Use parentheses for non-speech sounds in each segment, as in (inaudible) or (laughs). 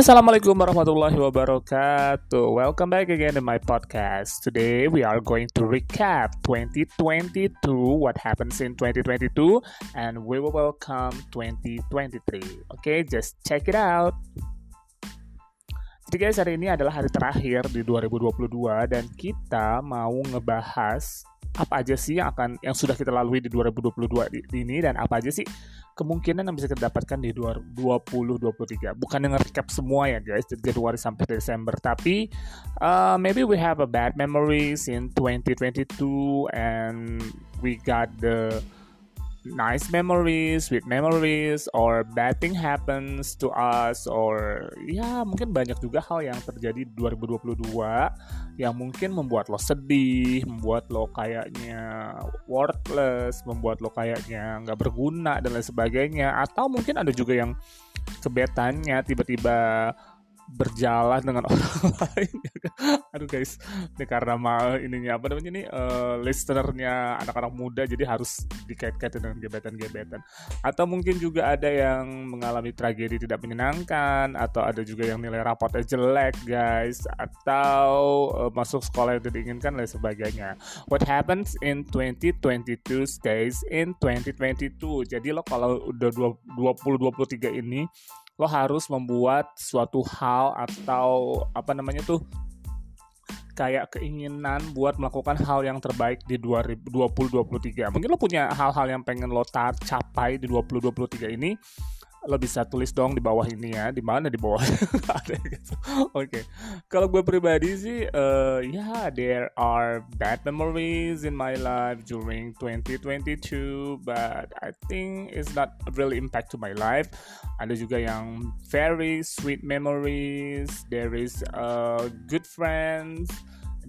Assalamualaikum warahmatullahi wabarakatuh. Welcome back again in my podcast. Today we are going to recap 2022, what happens in 2022, and we will welcome 2023. Okay, just check it out. Jadi guys, hari ini adalah hari terakhir di 2022 dan kita mau ngebahas apa aja sih yang akan yang sudah kita lalui di 2022 ini dan apa aja sih kemungkinan yang bisa kita dapatkan di 2023 bukan yang recap semua ya guys dari Januari sampai Desember tapi uh, maybe we have a bad memories in 2022 and we got the nice memories, sweet memories, or bad thing happens to us, or ya mungkin banyak juga hal yang terjadi di 2022 yang mungkin membuat lo sedih, membuat lo kayaknya worthless, membuat lo kayaknya nggak berguna dan lain sebagainya, atau mungkin ada juga yang kebetannya tiba-tiba berjalan dengan (laughs) orang lain. Aduh guys. Ini karena mal ininya apa namanya ini uh, listenernya anak-anak muda jadi harus dikait-kaitin dengan gebetan-gebetan. Atau mungkin juga ada yang mengalami tragedi tidak menyenangkan atau ada juga yang nilai rapotnya jelek guys. Atau uh, masuk sekolah yang tidak diinginkan dan sebagainya. What happens in 2022 stays in 2022 jadi lo kalau udah 2023 ini lo harus membuat suatu hal atau apa namanya tuh kayak keinginan buat melakukan hal yang terbaik di 2023. Mungkin lo punya hal-hal yang pengen lo capai di 2023 ini lo bisa tulis dong di bawah ini ya. Di mana di bawah? (laughs) Gitu. Oke. Okay. kalau gue pribadi sih uh, ya yeah, there are bad memories in my life during 2022 but I think it's not really impact to my life. Ada juga yang very sweet memories. There is uh, good friends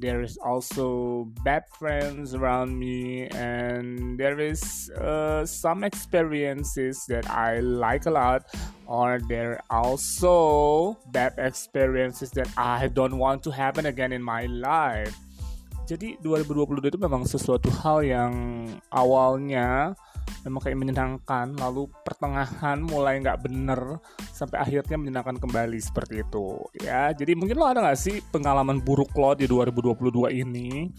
there is also bad friends around me and there is uh, some experiences that i like a lot or there are also bad experiences that i don't want to happen again in my life. Jadi 2022 itu memang sesuatu hal yang awalnya memang kayak menyenangkan lalu pertengahan mulai nggak bener sampai akhirnya menyenangkan kembali seperti itu ya. Jadi mungkin lo ada nggak sih pengalaman buruk lo di 2022 ini?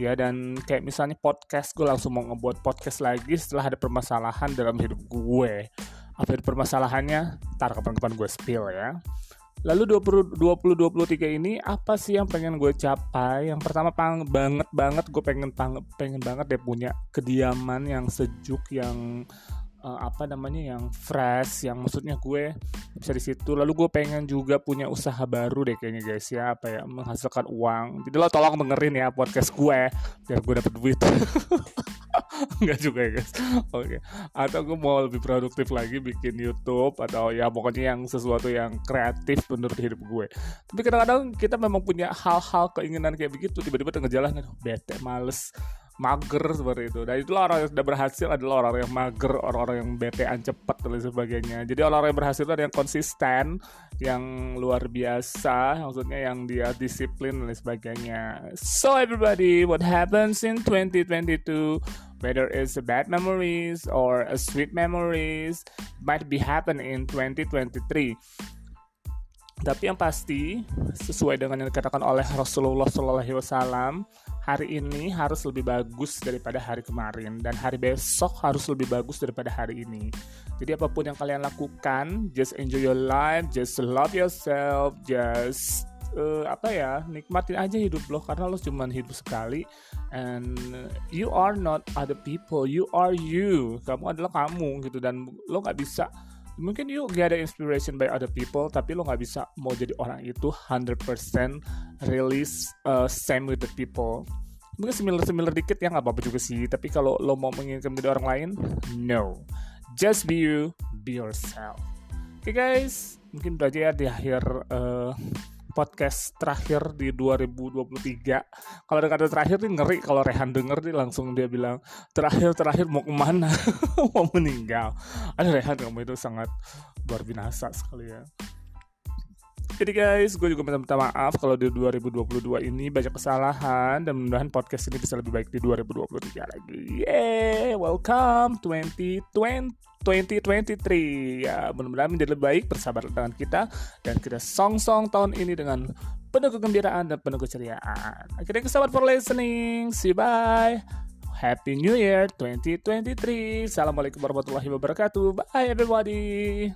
Ya dan kayak misalnya podcast gue langsung mau ngebuat podcast lagi setelah ada permasalahan dalam hidup gue. Apa itu permasalahannya? Tar kapan-kapan gue spill ya. Lalu 20, 2023 ini apa sih yang pengen gue capai? Yang pertama pang, banget banget gue pengen pang, pengen banget deh punya kediaman yang sejuk yang uh, apa namanya yang fresh yang maksudnya gue bisa di situ. Lalu gue pengen juga punya usaha baru deh kayaknya guys ya apa ya menghasilkan uang. Jadi lo tolong dengerin ya podcast gue biar gue dapet duit. (laughs) Enggak juga ya guys. Oke. Okay. Atau gue mau lebih produktif lagi bikin Youtube Atau ya pokoknya yang sesuatu yang kreatif menurut hidup gue. Tapi kadang-kadang kita memang punya hal-hal keinginan kayak begitu Tiba-tiba tengah jalan Bete, males mager seperti itu. Dan itulah orang yang sudah berhasil adalah orang-orang yang mager, orang-orang yang betean cepat dan sebagainya. Jadi orang-orang yang berhasil itu yang konsisten, yang luar biasa, maksudnya yang dia disiplin dan sebagainya. So everybody, what happens in 2022? Whether it's bad memories or a sweet memories might be happen in 2023. Tapi yang pasti sesuai dengan yang dikatakan oleh Rasulullah SAW, hari ini harus lebih bagus daripada hari kemarin dan hari besok harus lebih bagus daripada hari ini. Jadi apa pun yang kalian lakukan, just enjoy your life, just love yourself, just uh, apa ya nikmatin aja hidup lo karena lo cuma hidup sekali. And you are not other people you are you. Kamu adalah kamu gitu. Dan lo nggak bisa mungkin you get the inspiration by other people tapi lo nggak bisa mau jadi orang itu 100% release uh, same with the people. Mungkin similar similar dikit ya nggak apa-apa juga sih. Tapi kalau lo mau menginginkan menjadi orang lain no. Just be you be yourself. Oke okay, guys. Mungkin udah aja ya di akhir uh, podcast terakhir di 2023 kalau ada kata terakhir nih ngeri. Kalau Rehan denger nih langsung dia bilang terakhir terakhir mau ke mana? (laughs) Mau meninggal. Ada Rehan kamu itu sangat luar biasa sekali ya. Jadi guys, gue juga minta, maaf kalau di 2022 ini banyak kesalahan dan mudah-mudahan podcast ini bisa lebih baik di 2023 lagi. Yeay, welcome 2023. 2023 ya mudah-mudahan menjadi lebih baik bersabar dengan kita dan kita song-song tahun ini dengan penuh kegembiraan dan penuh keceriaan. Akhirnya kesabar for listening. See you bye. Happy New Year 2023. Assalamualaikum warahmatullahi wabarakatuh. Bye everybody.